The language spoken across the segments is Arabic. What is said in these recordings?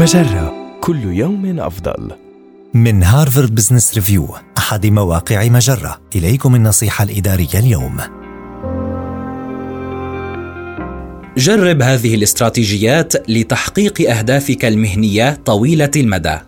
مجرة كل يوم أفضل. من Harvard Business Review أحد مواقع مجرة. إليكم النصيحة الإدارية اليوم. جرب هذه الاستراتيجيات لتحقيق أهدافك المهنية طويلة المدى.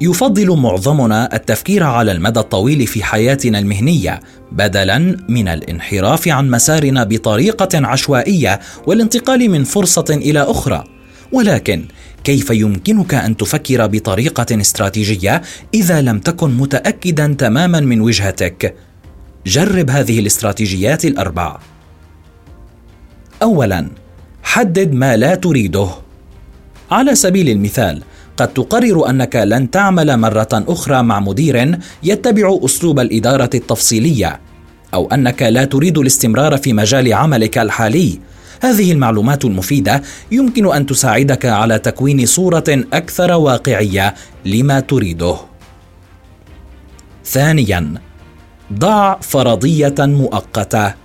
يفضل معظمنا التفكير على المدى الطويل في حياتنا المهنية بدلا من الانحراف عن مسارنا بطريقة عشوائية والانتقال من فرصة إلى أخرى. ولكن كيف يمكنك أن تفكر بطريقة استراتيجية إذا لم تكن متاكدا تماما من وجهتك؟ جرب هذه الاستراتيجيات الأربع. اولا حدد ما لا تريده. على سبيل المثال قد تقرر أنك لن تعمل مرة أخرى مع مدير يتبع أسلوب الإدارة التفصيلية أو أنك لا تريد الاستمرار في مجال عملك الحالي. هذه المعلومات المفيدة يمكن أن تساعدك على تكوين صورة أكثر واقعية لما تريده. ثانيا ضع فرضية مؤقتة.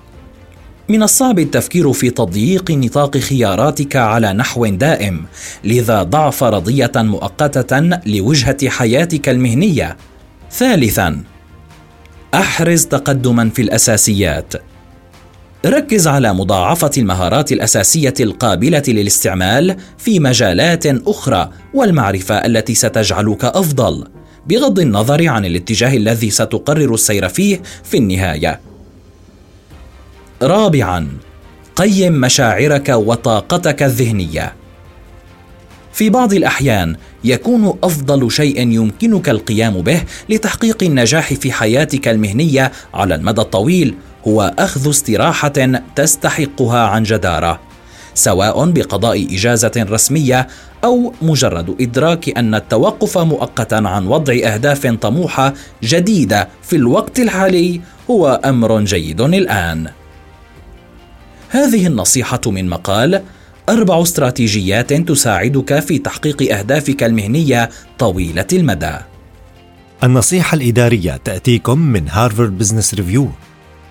من الصعب التفكير في تضييق نطاق خياراتك على نحو دائم لذا ضع فرضيه مؤقتة لوجهة حياتك المهنية. ثالثا أحرز تقدما في الأساسيات. ركز على مضاعفة المهارات الأساسية القابلة للاستعمال في مجالات أخرى والمعرفة التي ستجعلك أفضل بغض النظر عن الاتجاه الذي ستقرر السير فيه في النهاية. رابعا قيم مشاعرك وطاقتك الذهنية. في بعض الأحيان يكون أفضل شيء يمكنك القيام به لتحقيق النجاح في حياتك المهنية على المدى الطويل هو أخذ استراحة تستحقها عن جدارة سواء بقضاء إجازة رسمية أو مجرد إدراك أن التوقف مؤقتا عن وضع أهداف طموحة جديدة في الوقت الحالي هو أمر جيد الآن. هذه النصيحة من مقال أربع استراتيجيات تساعدك في تحقيق أهدافك المهنية طويلة المدى. النصيحة الإدارية تأتيكم من Harvard Business Review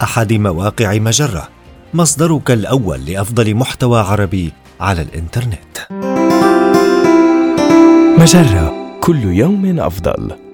أحد مواقع مجرة، مصدرك الأول لأفضل محتوى عربي على الإنترنت. مجرة كل يوم أفضل.